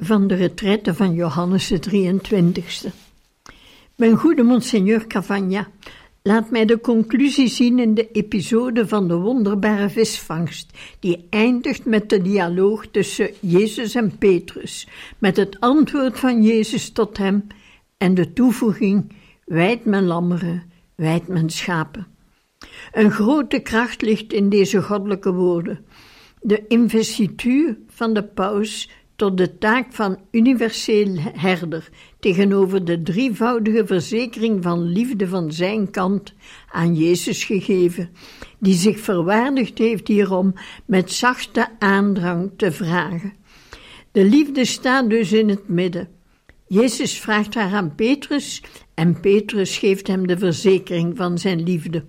Van de retraite van Johannes de 23ste. Mijn goede monseigneur Cavagna, laat mij de conclusie zien in de episode van de wonderbare visvangst, die eindigt met de dialoog tussen Jezus en Petrus, met het antwoord van Jezus tot hem en de toevoeging: wijd mijn lammeren, wijd mijn schapen. Een grote kracht ligt in deze goddelijke woorden. De investituur van de paus tot de taak van universeel herder tegenover de drievoudige verzekering van liefde van zijn kant aan Jezus gegeven, die zich verwaardigd heeft hierom met zachte aandrang te vragen. De liefde staat dus in het midden. Jezus vraagt haar aan Petrus en Petrus geeft hem de verzekering van zijn liefde.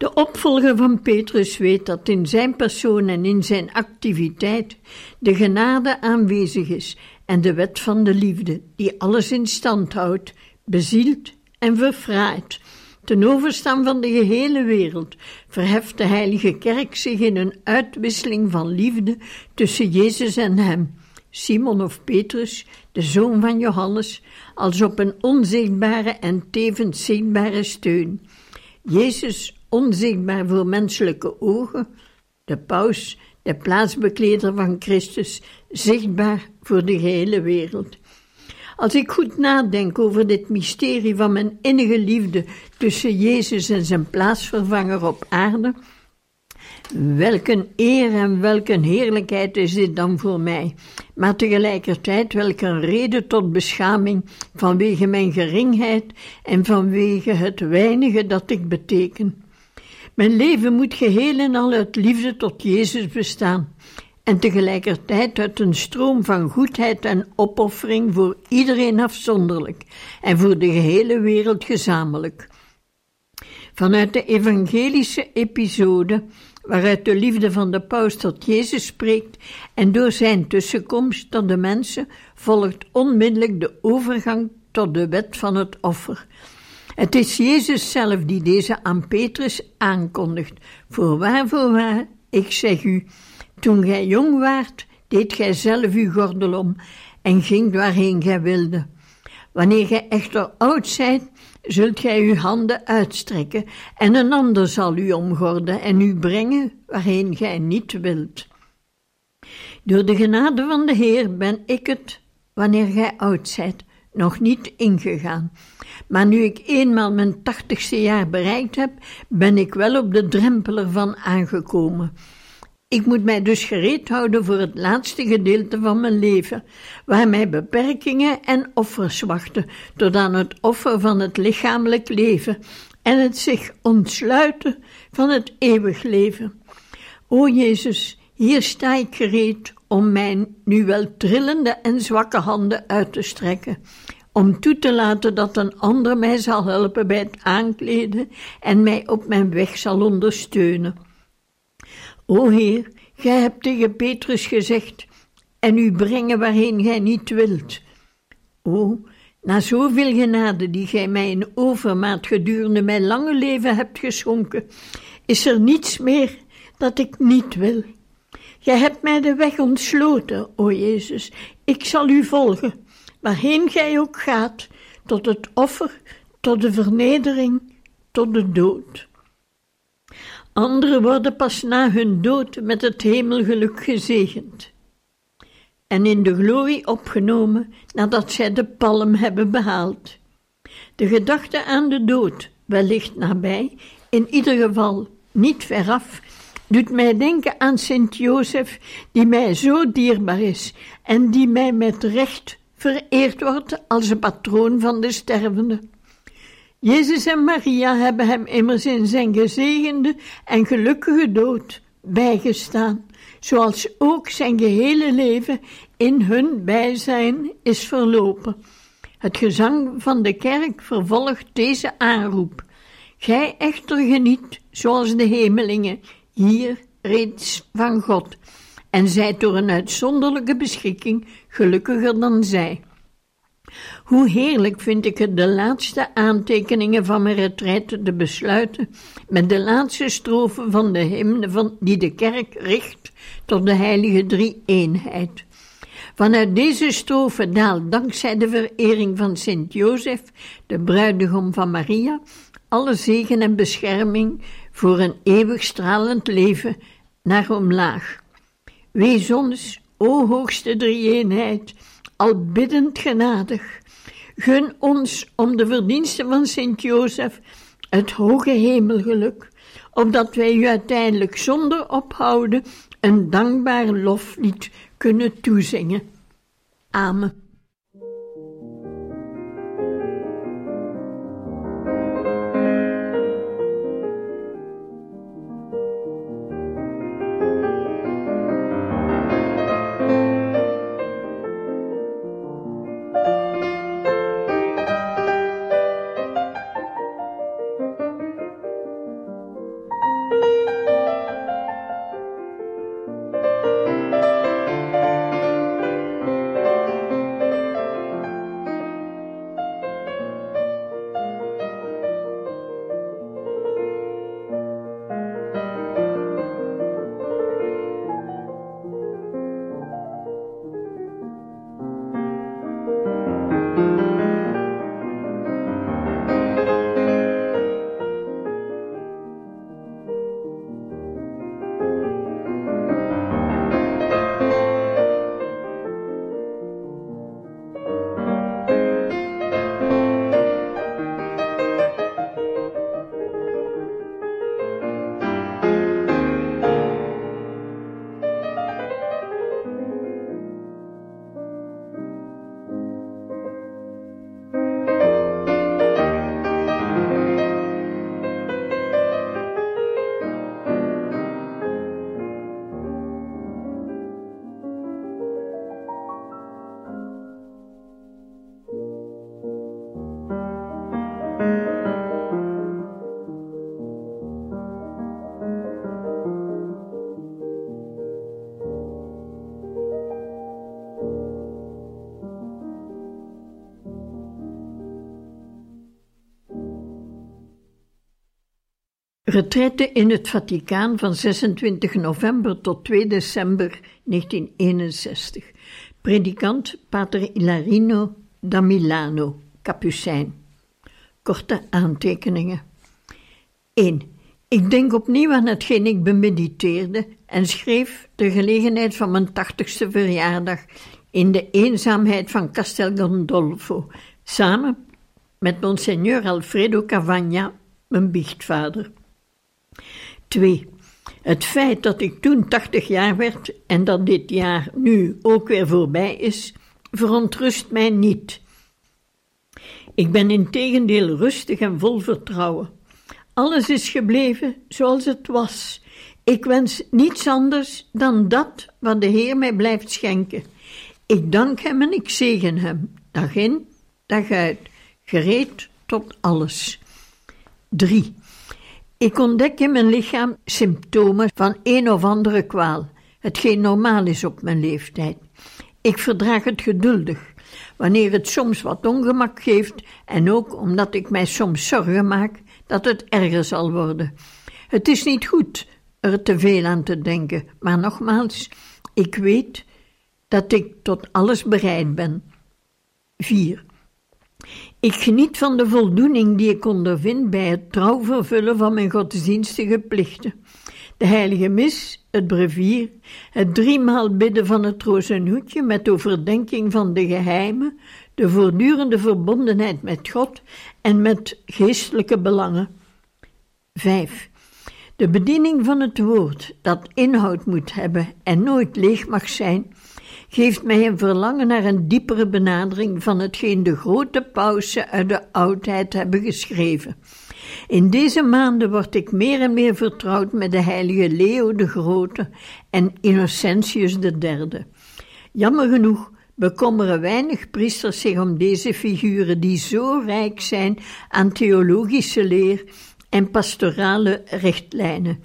De opvolger van Petrus weet dat in zijn persoon en in zijn activiteit de genade aanwezig is en de wet van de liefde, die alles in stand houdt, bezielt en verfraait. Ten overstaan van de gehele wereld verheft de Heilige Kerk zich in een uitwisseling van liefde tussen Jezus en hem, Simon of Petrus, de zoon van Johannes, als op een onzichtbare en tevens zichtbare steun. Jezus onzichtbaar voor menselijke ogen, de paus, de plaatsbekleder van Christus, zichtbaar voor de gehele wereld. Als ik goed nadenk over dit mysterie van mijn innige liefde tussen Jezus en zijn plaatsvervanger op aarde, welke eer en welke heerlijkheid is dit dan voor mij, maar tegelijkertijd welke reden tot beschaming vanwege mijn geringheid en vanwege het weinige dat ik beteken. Mijn leven moet geheel en al uit liefde tot Jezus bestaan en tegelijkertijd uit een stroom van goedheid en opoffering voor iedereen afzonderlijk en voor de gehele wereld gezamenlijk. Vanuit de evangelische episode, waaruit de liefde van de paus tot Jezus spreekt en door zijn tussenkomst tot de mensen, volgt onmiddellijk de overgang tot de wet van het offer. Het is Jezus zelf die deze aan Petrus aankondigt. Voorwaar, voorwaar, ik zeg u, toen gij jong waart, deed gij zelf uw gordel om en ging waarheen gij wilde. Wanneer gij echter oud zijt, zult gij uw handen uitstrekken, en een ander zal u omgorden en u brengen waarheen gij niet wilt. Door de genade van de Heer ben ik het, wanneer gij oud zijt, nog niet ingegaan. Maar nu ik eenmaal mijn tachtigste jaar bereikt heb, ben ik wel op de drempel ervan aangekomen. Ik moet mij dus gereed houden voor het laatste gedeelte van mijn leven, waar mij beperkingen en offers wachten, tot aan het offer van het lichamelijk leven en het zich ontsluiten van het eeuwig leven. O Jezus, hier sta ik gereed om mijn nu wel trillende en zwakke handen uit te strekken, om toe te laten dat een ander mij zal helpen bij het aankleden en mij op mijn weg zal ondersteunen. O Heer, gij hebt tegen Petrus gezegd, en u brengen waarheen gij niet wilt. O, na zoveel genade die gij mij in overmaat gedurende mijn lange leven hebt geschonken, is er niets meer dat ik niet wil. Gij hebt mij de weg ontsloten, o Jezus. Ik zal u volgen, waarheen gij ook gaat, tot het offer, tot de vernedering, tot de dood. Anderen worden pas na hun dood met het hemelgeluk gezegend en in de glorie opgenomen nadat zij de palm hebben behaald. De gedachte aan de dood, wellicht nabij, in ieder geval niet veraf, doet mij denken aan Sint Jozef, die mij zo dierbaar is en die mij met recht vereerd wordt als een patroon van de stervende. Jezus en Maria hebben hem immers in zijn gezegende en gelukkige dood bijgestaan, zoals ook zijn gehele leven in hun bijzijn is verlopen. Het gezang van de kerk vervolgt deze aanroep. Gij echter geniet, zoals de hemelingen, hier reeds van God, en zijt door een uitzonderlijke beschikking gelukkiger dan zij. Hoe heerlijk vind ik het de laatste aantekeningen van mijn retraite te besluiten met de laatste strofe van de hymne van, die de kerk richt tot de heilige drie-eenheid. Vanuit deze strofe daalt dankzij de verering van Sint Jozef, de bruidegom van Maria, alle zegen en bescherming voor een eeuwig stralend leven naar omlaag. Wees ons, o hoogste drie-eenheid, al biddend genadig. Gun ons om de verdiensten van Sint Jozef het hoge hemelgeluk, opdat wij u uiteindelijk zonder ophouden een dankbaar loflied kunnen toezingen. Amen. Retraite in het Vaticaan van 26 november tot 2 december 1961. Predikant Pater Ilarino da Milano, Capucijn. Korte aantekeningen. 1. Ik denk opnieuw aan hetgeen ik bemediteerde en schreef ter gelegenheid van mijn tachtigste verjaardag in de eenzaamheid van Castel Gandolfo, samen met Monsignor Alfredo Cavagna, mijn biechtvader. 2. Het feit dat ik toen 80 jaar werd en dat dit jaar nu ook weer voorbij is, verontrust mij niet. Ik ben integendeel rustig en vol vertrouwen. Alles is gebleven zoals het was. Ik wens niets anders dan dat wat de Heer mij blijft schenken. Ik dank Hem en ik zegen Hem, dag in, dag uit, gereed tot alles. 3. Ik ontdek in mijn lichaam symptomen van een of andere kwaal, hetgeen normaal is op mijn leeftijd. Ik verdraag het geduldig, wanneer het soms wat ongemak geeft en ook omdat ik mij soms zorgen maak dat het erger zal worden. Het is niet goed er te veel aan te denken, maar nogmaals, ik weet dat ik tot alles bereid ben. 4. Ik geniet van de voldoening die ik ondervind bij het trouw vervullen van mijn godsdienstige plichten. De heilige mis, het brevier, het driemaal bidden van het rozenhoedje met overdenking van de geheimen, de voortdurende verbondenheid met God en met geestelijke belangen. 5. De bediening van het woord, dat inhoud moet hebben en nooit leeg mag zijn, geeft mij een verlangen naar een diepere benadering van hetgeen de grote pausen uit de oudheid hebben geschreven. In deze maanden word ik meer en meer vertrouwd met de heilige Leo de Grote en Innocentius III. Jammer genoeg bekommeren weinig priesters zich om deze figuren die zo rijk zijn aan theologische leer en pastorale richtlijnen.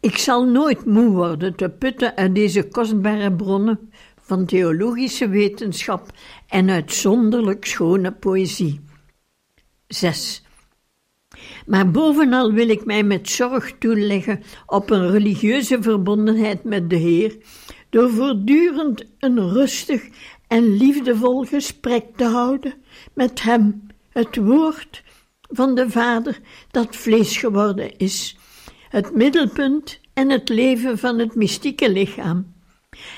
Ik zal nooit moe worden te putten uit deze kostbare bronnen van theologische wetenschap en uitzonderlijk schone poëzie. 6. Maar bovenal wil ik mij met zorg toeleggen op een religieuze verbondenheid met de Heer, door voortdurend een rustig en liefdevol gesprek te houden met Hem, het Woord van de Vader dat vlees geworden is, het middelpunt en het leven van het mystieke lichaam,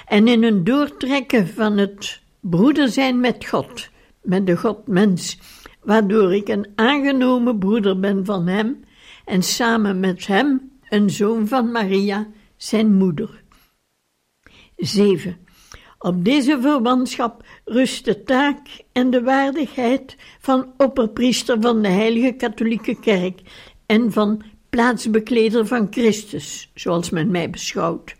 en in een doortrekken van het broeder zijn met God, met de God-mens, waardoor ik een aangenomen broeder ben van Hem en samen met Hem een zoon van Maria, zijn moeder. 7. Op deze verwantschap rust de taak en de waardigheid van opperpriester van de Heilige Katholieke Kerk en van plaatsbekleder van Christus, zoals men mij beschouwt.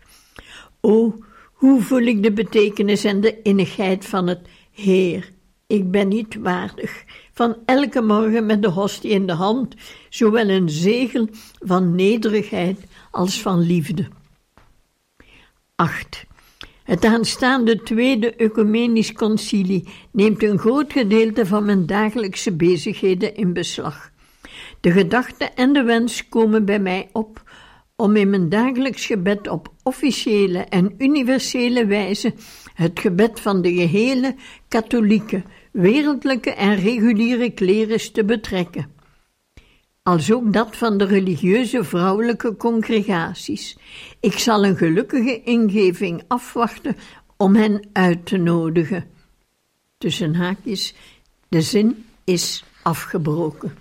O, hoe voel ik de betekenis en de innigheid van het Heer, ik ben niet waardig, van elke morgen met de hostie in de hand, zowel een zegel van nederigheid als van liefde. 8. Het aanstaande tweede ecumenisch concilie neemt een groot gedeelte van mijn dagelijkse bezigheden in beslag. De gedachte en de wens komen bij mij op om in mijn dagelijks gebed op officiële en universele wijze het gebed van de gehele katholieke, wereldlijke en reguliere klerus te betrekken als ook dat van de religieuze vrouwelijke congregaties. Ik zal een gelukkige ingeving afwachten om hen uit te nodigen. Tussen haakjes, de zin is afgebroken.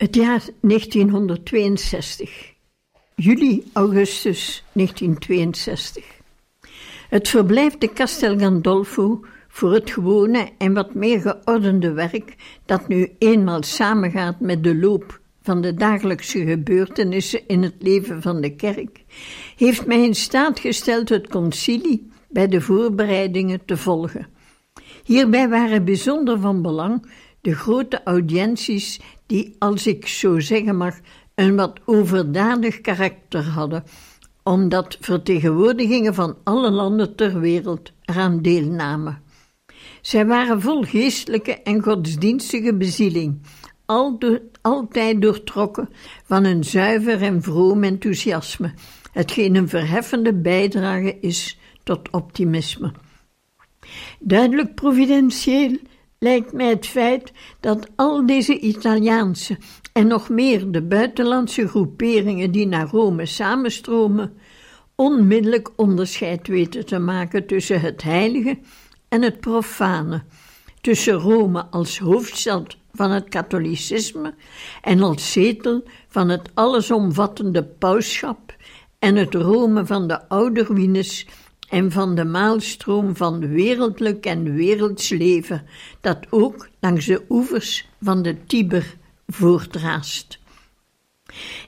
Het jaar 1962. Juli-augustus 1962. Het verblijf de Castel Gandolfo voor het gewone en wat meer geordende werk dat nu eenmaal samengaat met de loop van de dagelijkse gebeurtenissen in het leven van de kerk, heeft mij in staat gesteld het concilie bij de voorbereidingen te volgen. Hierbij waren bijzonder van belang de grote audiënties die, als ik zo zeggen mag, een wat overdadig karakter hadden, omdat vertegenwoordigingen van alle landen ter wereld eraan deelnamen. Zij waren vol geestelijke en godsdienstige bezieling, altijd doortrokken van een zuiver en vroom enthousiasme, hetgeen een verheffende bijdrage is tot optimisme. Duidelijk providentieel lijkt mij het feit dat al deze Italiaanse en nog meer de buitenlandse groeperingen die naar Rome samenstromen, onmiddellijk onderscheid weten te maken tussen het heilige en het profane, tussen Rome als hoofdstad van het katholicisme en als zetel van het allesomvattende pausschap en het Rome van de oude ruïnes en van de maalstroom van wereldlijk en werelds leven, dat ook langs de oevers van de Tiber voortraast.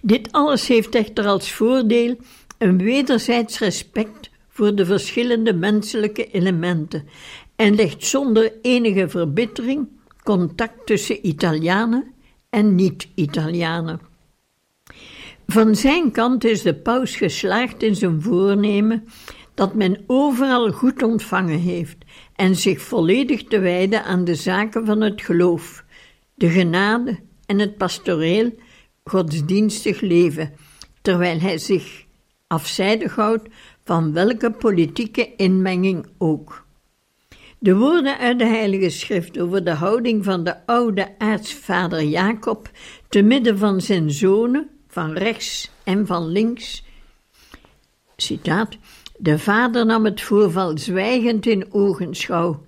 Dit alles heeft echter als voordeel een wederzijds respect voor de verschillende menselijke elementen en legt zonder enige verbittering contact tussen Italianen en niet-Italianen. Van zijn kant is de paus geslaagd in zijn voornemen dat men overal goed ontvangen heeft en zich volledig te wijden aan de zaken van het geloof, de genade en het pastoreel godsdienstig leven, terwijl hij zich afzijdig houdt van welke politieke inmenging ook. De woorden uit de Heilige Schrift over de houding van de oude aartsvader Jacob te midden van zijn zonen, van rechts en van links. Citaat: De vader nam het voorval zwijgend in ogenschouw,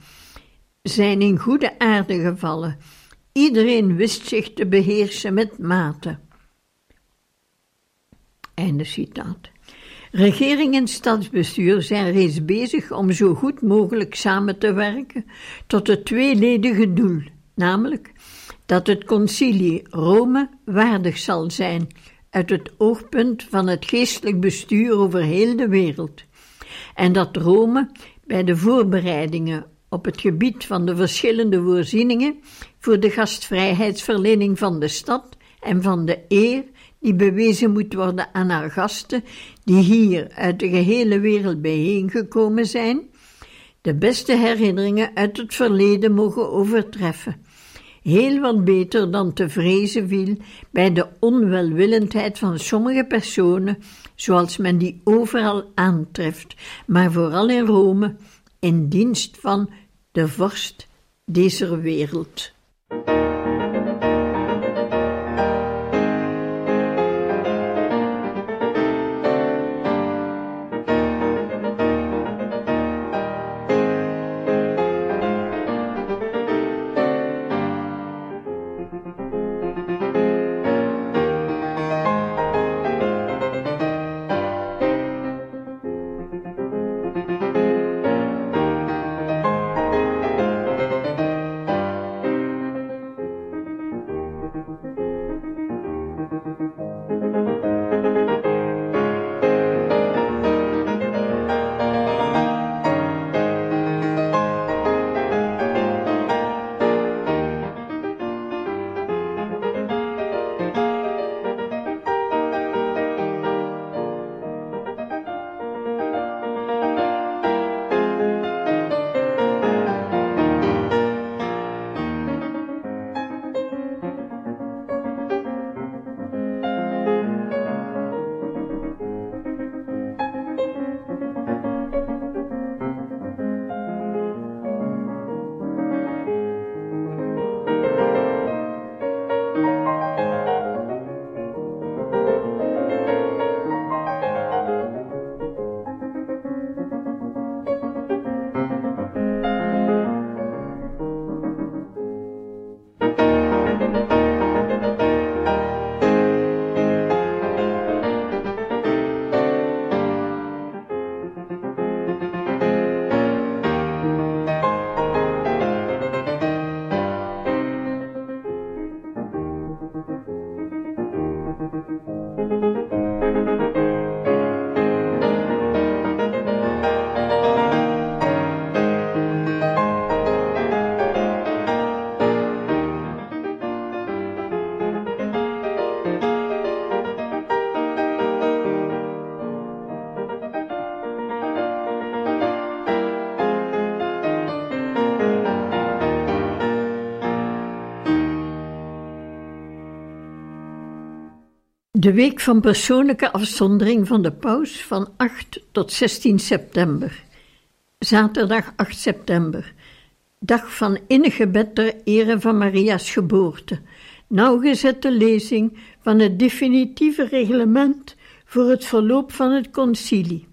zijn in goede aarde gevallen. Iedereen wist zich te beheersen met mate. Einde citaat. Regering en stadsbestuur zijn reeds bezig om zo goed mogelijk samen te werken tot het tweeledige doel, namelijk dat het concilie Rome waardig zal zijn uit het oogpunt van het geestelijk bestuur over heel de wereld, en dat Rome bij de voorbereidingen op het gebied van de verschillende voorzieningen voor de gastvrijheidsverlening van de stad en van de eer die bewezen moet worden aan haar gasten die hier uit de gehele wereld bijeengekomen zijn, de beste herinneringen uit het verleden mogen overtreffen. Heel wat beter dan te vrezen viel bij de onwelwillendheid van sommige personen, zoals men die overal aantreft, maar vooral in Rome, in dienst van de vorst deze wereld. De week van persoonlijke afzondering van de paus van 8 tot 16 september. Zaterdag 8 september. Dag van innig gebed ter ere van Maria's geboorte. Nauwgezette lezing van het definitieve reglement voor het verloop van het concilie.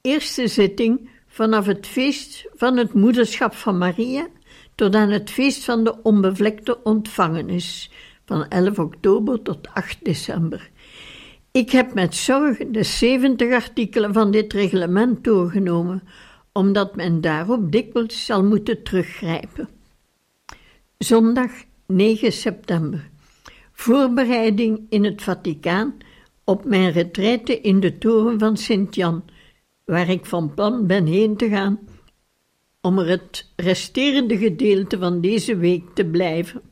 Eerste zitting vanaf het feest van het moederschap van Maria tot aan het feest van de onbevlekte ontvangenis van 11 oktober tot 8 december. Ik heb met zorg de 70 artikelen van dit reglement doorgenomen, omdat men daarop dikwijls zal moeten teruggrijpen. Zondag 9 september. Voorbereiding in het Vaticaan op mijn retraite in de toren van Sint-Jan, waar ik van plan ben heen te gaan om er het resterende gedeelte van deze week te blijven.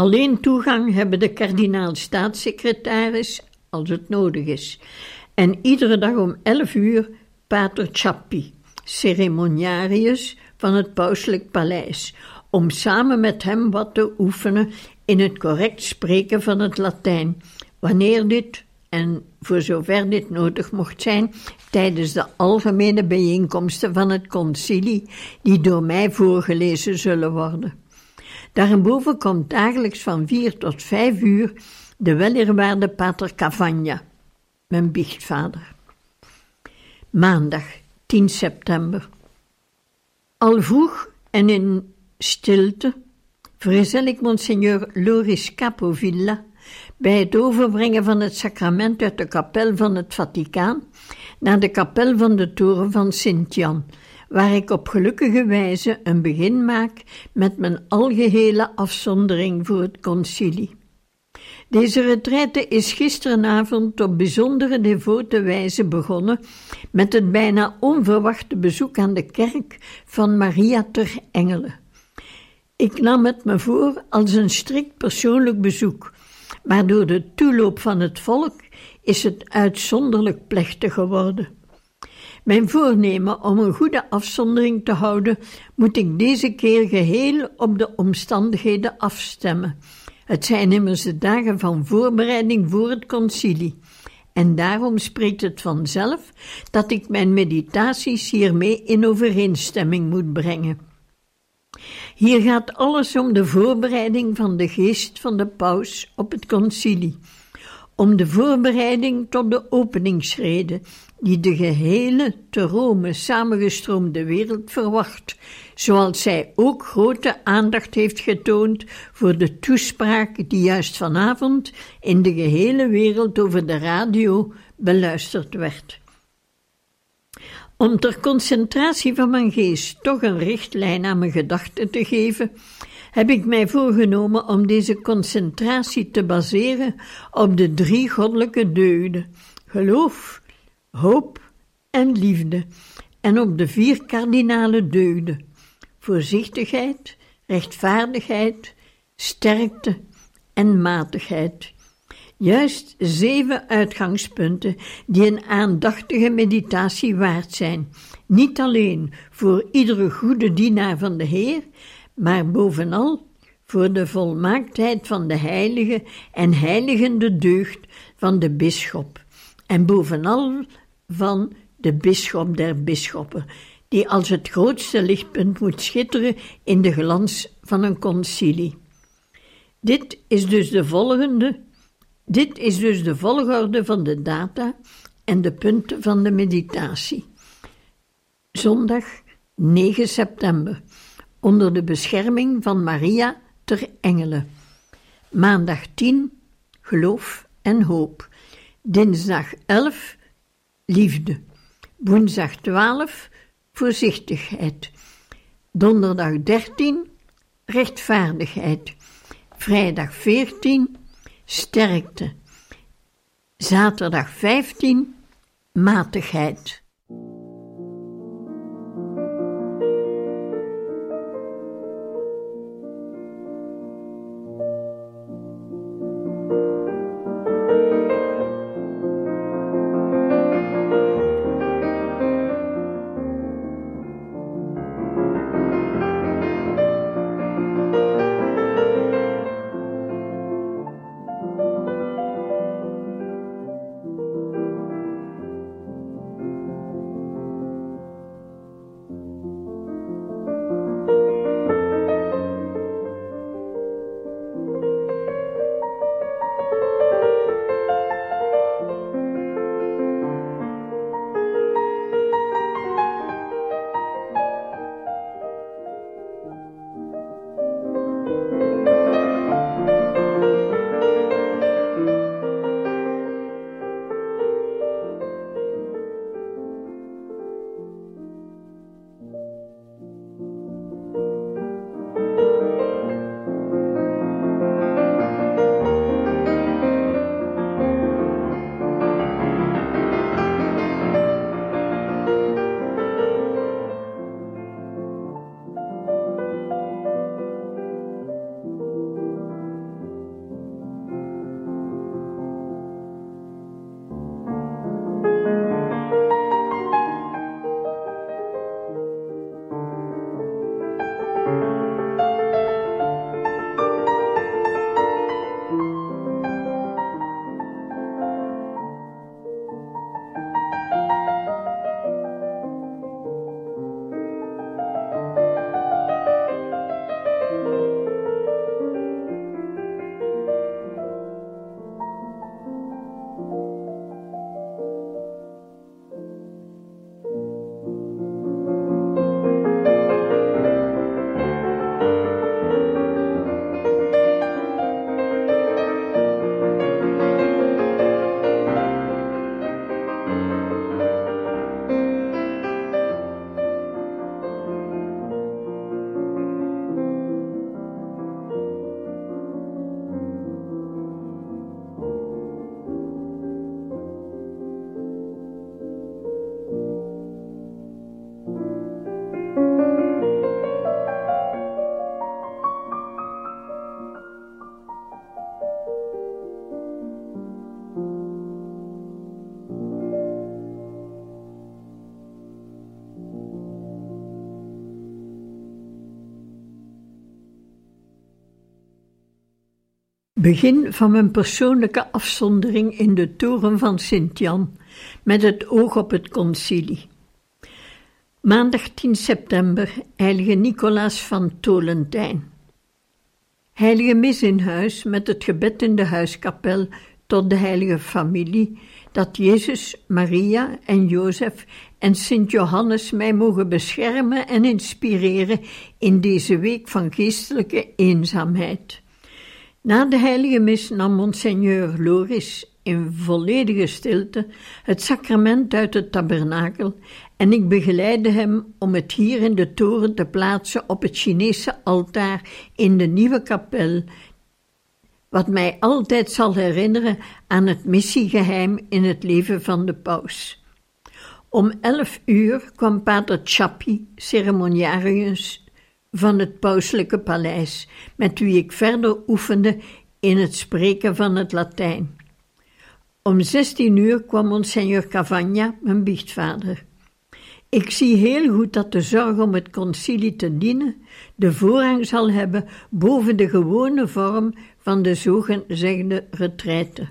Alleen toegang hebben de kardinaal-staatssecretaris als het nodig is. En iedere dag om elf uur Pater Chappi, ceremoniarius van het pauselijk paleis, om samen met hem wat te oefenen in het correct spreken van het Latijn, wanneer dit, en voor zover dit nodig mocht zijn, tijdens de algemene bijeenkomsten van het concilie, die door mij voorgelezen zullen worden. Daarboven komt dagelijks van vier tot vijf uur de weleerwaarde pater Cavagna, mijn biechtvader. Maandag 10 september. Al vroeg en in stilte vergezel ik monseigneur Loris Capovilla bij het overbrengen van het sacrament uit de kapel van het Vaticaan naar de kapel van de toren van Sint-Jan, waar ik op gelukkige wijze een begin maak met mijn algehele afzondering voor het concilie. Deze retraite is gisterenavond op bijzondere devote wijze begonnen met het bijna onverwachte bezoek aan de kerk van Maria ter Engelen. Ik nam het me voor als een strikt persoonlijk bezoek, maar door de toeloop van het volk is het uitzonderlijk plechtig geworden. Mijn voornemen om een goede afzondering te houden, moet ik deze keer geheel op de omstandigheden afstemmen. Het zijn immers de dagen van voorbereiding voor het concilie. En daarom spreekt het vanzelf dat ik mijn meditaties hiermee in overeenstemming moet brengen. Hier gaat alles om de voorbereiding van de geest van de paus op het concilie, om de voorbereiding tot de openingsrede die de gehele te Rome samengestroomde wereld verwacht, zoals zij ook grote aandacht heeft getoond voor de toespraak die juist vanavond in de gehele wereld over de radio beluisterd werd. Om ter concentratie van mijn geest toch een richtlijn aan mijn gedachten te geven, heb ik mij voorgenomen om deze concentratie te baseren op de drie goddelijke deugden: geloof, hoop en liefde, en op de vier kardinale deugden: voorzichtigheid, rechtvaardigheid, sterkte en matigheid. Juist zeven uitgangspunten die een aandachtige meditatie waard zijn, niet alleen voor iedere goede dienaar van de Heer, maar bovenal voor de volmaaktheid van de heilige en heiligende deugd van de bisschop, en bovenal van de bisschop der bisschoppen, die als het grootste lichtpunt moet schitteren in de glans van een concilie. Dit is dus de volgende, dit is dus de volgorde van de data en de punten van de meditatie. Zondag 9 september, onder de bescherming van Maria ter Engelen. Maandag 10, geloof en hoop. Dinsdag 11, liefde. Woensdag 12, voorzichtigheid. Donderdag 13, rechtvaardigheid. Vrijdag 14, sterkte. Zaterdag 15, matigheid. Begin van mijn persoonlijke afzondering in de toren van Sint-Jan, met het oog op het concilie. Maandag 10 september, Heilige Nicolaas van Tolentijn. Heilige mis in huis met het gebed in de huiskapel tot de heilige familie, dat Jezus, Maria en Jozef en Sint Johannes mij mogen beschermen en inspireren in deze week van geestelijke eenzaamheid. Na de heilige mis nam monseigneur Loris in volledige stilte het sacrament uit het tabernakel en ik begeleidde hem om het hier in de toren te plaatsen op het Chinese altaar in de nieuwe kapel, wat mij altijd zal herinneren aan het missiegeheim in het leven van de paus. Om elf uur kwam pater Chappi, ceremoniarius van het pauselijke paleis, met wie ik verder oefende in het spreken van het Latijn. Om zestien uur kwam monseigneur Cavagna, mijn biechtvader. Ik zie heel goed dat de zorg om het concilie te dienen de voorrang zal hebben boven de gewone vorm van de zogezegde retraite.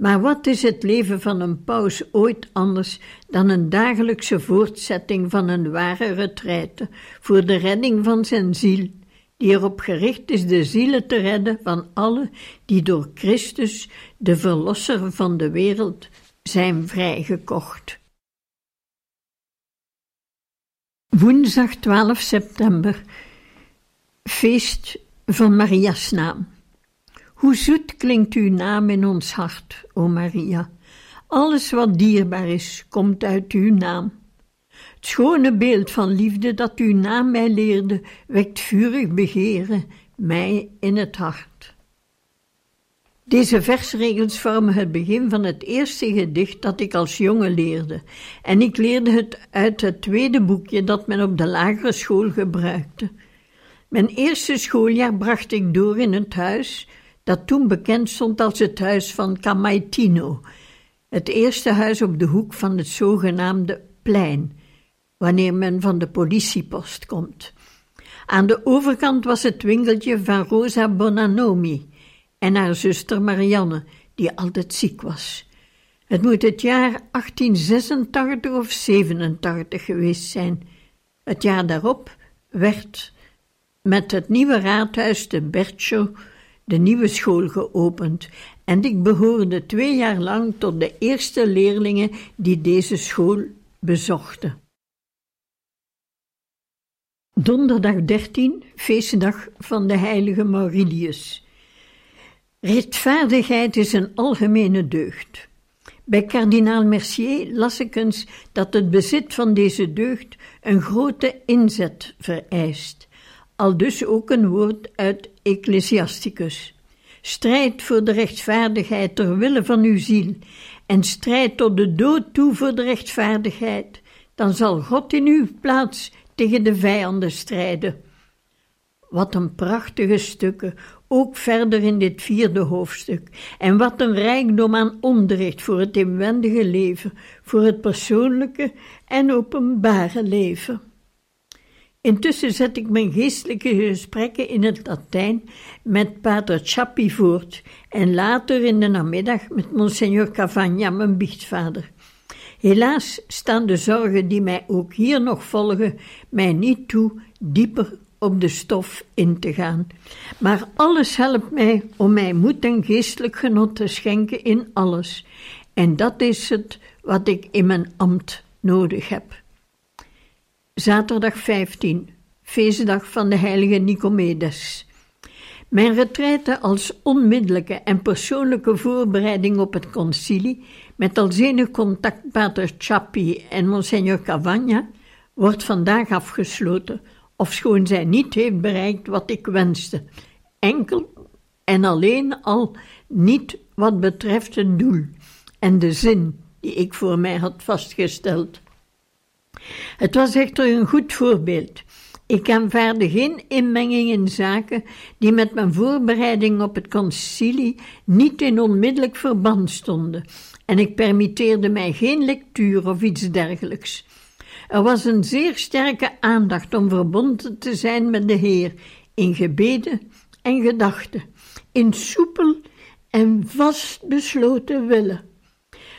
Maar wat is het leven van een paus ooit anders dan een dagelijkse voortzetting van een ware retraite voor de redding van zijn ziel, die erop gericht is de zielen te redden van alle die door Christus, de Verlosser van de wereld, zijn vrijgekocht. Woensdag 12 september, feest van Maria's naam. Hoe zoet klinkt uw naam in ons hart, o Maria. Alles wat dierbaar is, komt uit uw naam. Het schone beeld van liefde dat uw naam mij leerde, wekt vurig begeren, mij in het hart. Deze versregels vormen het begin van het eerste gedicht dat ik als jongen leerde, en ik leerde het uit het tweede boekje dat men op de lagere school gebruikte. Mijn eerste schooljaar bracht ik door in het huis dat toen bekend stond als het huis van Camaitino, het eerste huis op de hoek van het zogenaamde plein, wanneer men van de politiepost komt. Aan de overkant was het winkeltje van Rosa Bonanomi en haar zuster Marianne, die altijd ziek was. Het moet het jaar 1886 of 87 geweest zijn. Het jaar daarop werd met het nieuwe raadhuis de Bercho de nieuwe school geopend en ik behoorde twee jaar lang tot de eerste leerlingen die deze school bezochten. Donderdag 13, feestdag van de heilige Maurilius. Rechtvaardigheid is een algemene deugd. Bij kardinaal Mercier las ik eens dat het bezit van deze deugd een grote inzet vereist al dus ook een woord uit Ecclesiasticus. Strijd voor de rechtvaardigheid ter wille van uw ziel en strijd tot de dood toe voor de rechtvaardigheid, dan zal God in uw plaats tegen de vijanden strijden. Wat een prachtige stukken, ook verder in dit vierde hoofdstuk, en wat een rijkdom aan onderricht voor het inwendige leven, voor het persoonlijke en openbare leven. Intussen zet ik mijn geestelijke gesprekken in het Latijn met pater Chappi voort en later in de namiddag met Monsignor Cavagna, mijn biechtvader. Helaas staan de zorgen die mij ook hier nog volgen, mij niet toe dieper op de stof in te gaan. Maar alles helpt mij om mij moed en geestelijk genot te schenken in alles. En dat is het wat ik in mijn ambt nodig heb. Zaterdag 15, feestdag van de heilige Nicomedes. Mijn retraite als onmiddellijke en persoonlijke voorbereiding op het concilie, met als enig contact pater Chappi en Monsignor Cavagna, wordt vandaag afgesloten, ofschoon zij niet heeft bereikt wat ik wenste, enkel en alleen al niet wat betreft het doel en de zin die ik voor mij had vastgesteld. Het was echter een goed voorbeeld. Ik aanvaarde geen inmenging in zaken die met mijn voorbereiding op het concilie niet in onmiddellijk verband stonden, en ik permitteerde mij geen lectuur of iets dergelijks. Er was een zeer sterke aandacht om verbonden te zijn met de Heer in gebeden en gedachten, in soepel en vastbesloten willen.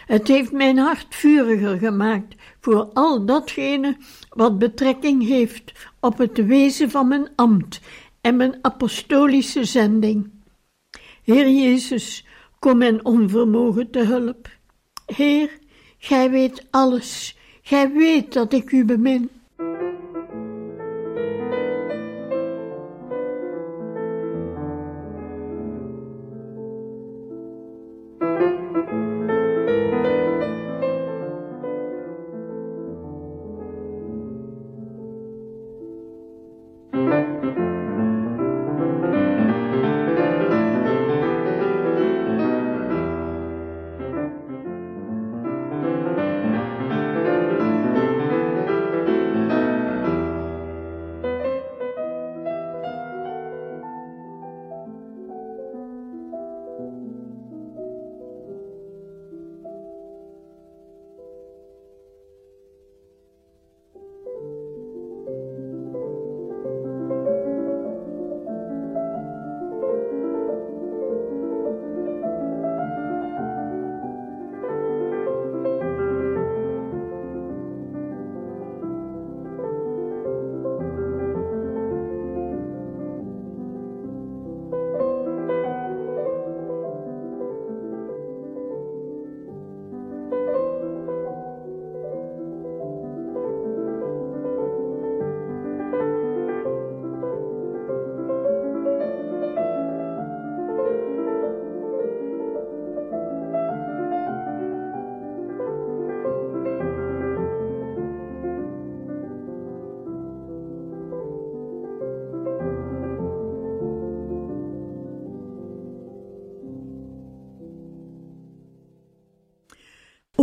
Het heeft mijn hart vuriger gemaakt voor al datgene wat betrekking heeft op het wezen van mijn ambt en mijn apostolische zending. Heer Jezus, kom mijn onvermogen te hulp. Heer, gij weet alles, gij weet dat ik u bemin.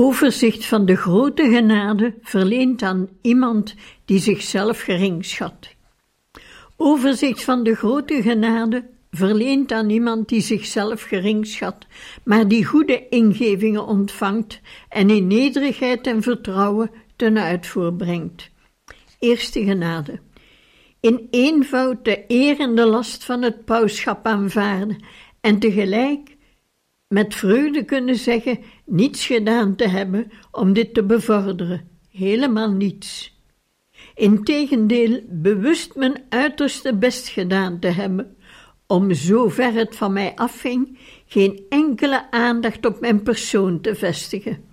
Overzicht van de grote genade verleend aan iemand die zichzelf gering schat. Overzicht van de grote genade verleend aan iemand die zichzelf gering schat, maar die goede ingevingen ontvangt en in nederigheid en vertrouwen ten uitvoer brengt. Eerste genade. In eenvoud de eer en de last van het pauschap aanvaarden en tegelijk met vreugde kunnen zeggen niets gedaan te hebben om dit te bevorderen, helemaal niets. Integendeel, bewust mijn uiterste best gedaan te hebben, om zover het van mij afhing, geen enkele aandacht op mijn persoon te vestigen.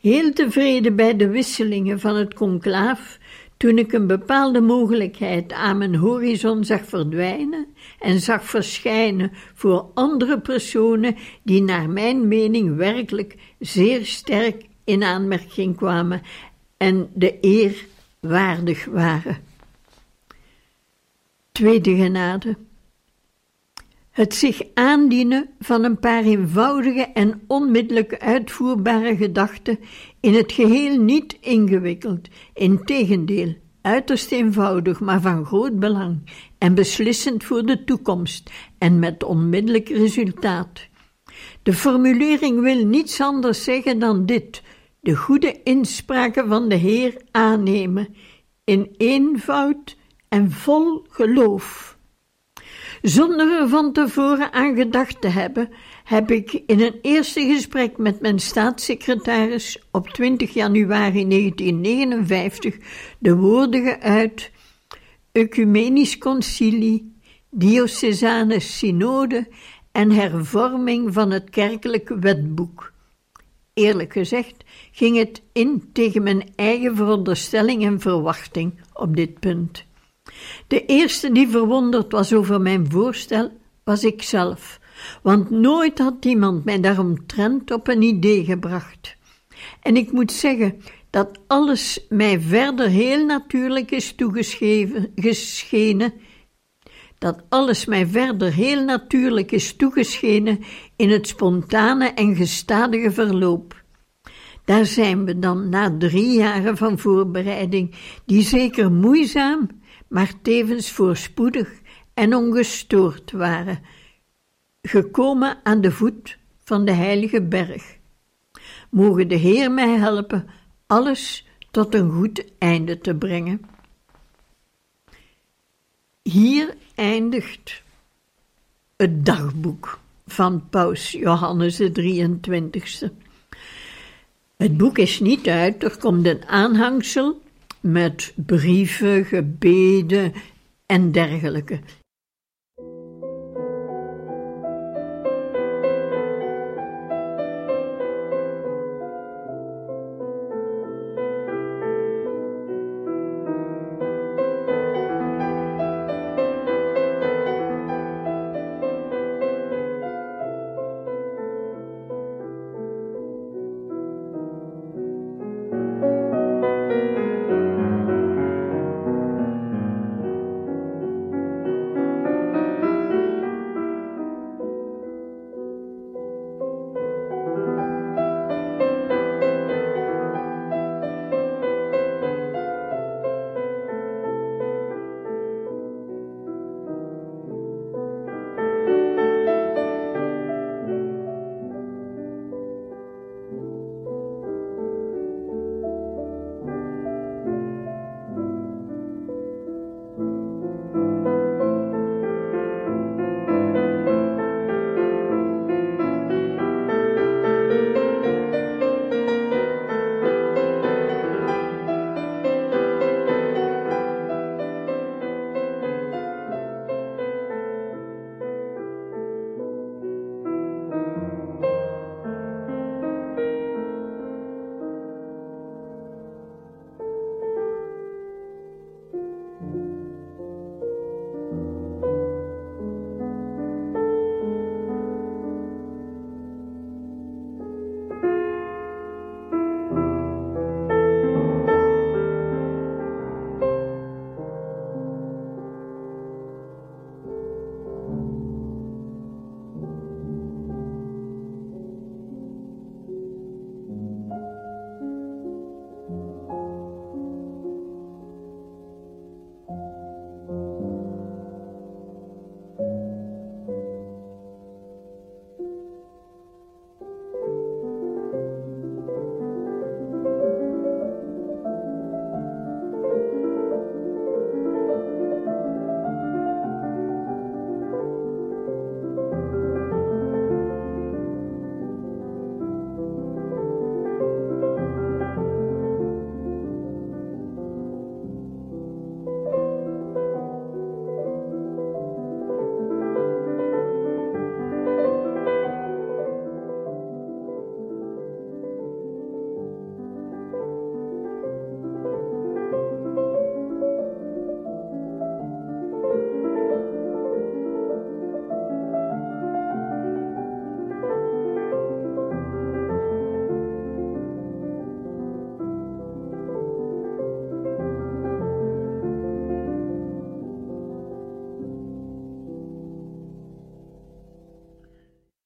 Heel tevreden bij de wisselingen van het conclaaf, toen ik een bepaalde mogelijkheid aan mijn horizon zag verdwijnen en zag verschijnen voor andere personen die naar mijn mening werkelijk zeer sterk in aanmerking kwamen en de eer waardig waren. Tweede genade. Het zich aandienen van een paar eenvoudige en onmiddellijk uitvoerbare gedachten, in het geheel niet ingewikkeld, integendeel, uiterst eenvoudig, maar van groot belang en beslissend voor de toekomst en met onmiddellijk resultaat. De formulering wil niets anders zeggen dan dit: de goede inspraken van de Heer aannemen, in eenvoud en vol geloof. Zonder er van tevoren aan gedacht te hebben, heb ik in een eerste gesprek met mijn staatssecretaris op 20 januari 1959 de woorden geuit: Ecumenisch concilie, diocesane synode en hervorming van het kerkelijk wetboek. Eerlijk gezegd ging het in tegen mijn eigen veronderstelling en verwachting op dit punt. De eerste die verwonderd was over mijn voorstel, was ikzelf, want nooit had iemand mij daaromtrent op een idee gebracht. En ik moet zeggen dat alles mij verder heel natuurlijk is toegeschenen, dat alles mij verder heel natuurlijk is toegeschenen in het spontane en gestadige verloop. Daar zijn we dan na drie jaren van voorbereiding, die zeker moeizaam maar tevens voorspoedig en ongestoord waren, gekomen aan de voet van de heilige berg. Mogen de Heer mij helpen alles tot een goed einde te het dagboek van Paus Johannes de 23ste. Het boek is niet uit, er komt een aanhangsel met brieven, gebeden en dergelijke.